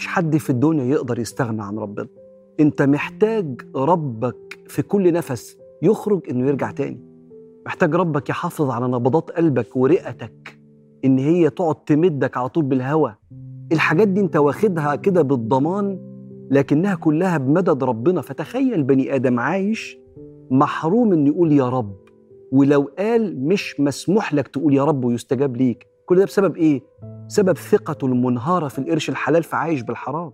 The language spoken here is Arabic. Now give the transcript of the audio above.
مفيش حد في الدنيا يقدر يستغنى عن ربنا. انت محتاج ربك في كل نفس يخرج انه يرجع تاني. محتاج ربك يحافظ على نبضات قلبك ورئتك إن هي تقعد تمدك على طول بالهوى الحاجات دي انت واخدها كده بالضمان لكنها كلها بمدد ربنا. فتخيل بني آدم عايش محروم إنه يقول يا رب ولو قال مش مسموح لك تقول يا رب ويستجاب ليك. كل ده بسبب إيه؟ سبب ثقته المنهارة في القرش الحلال فعايش بالحرام.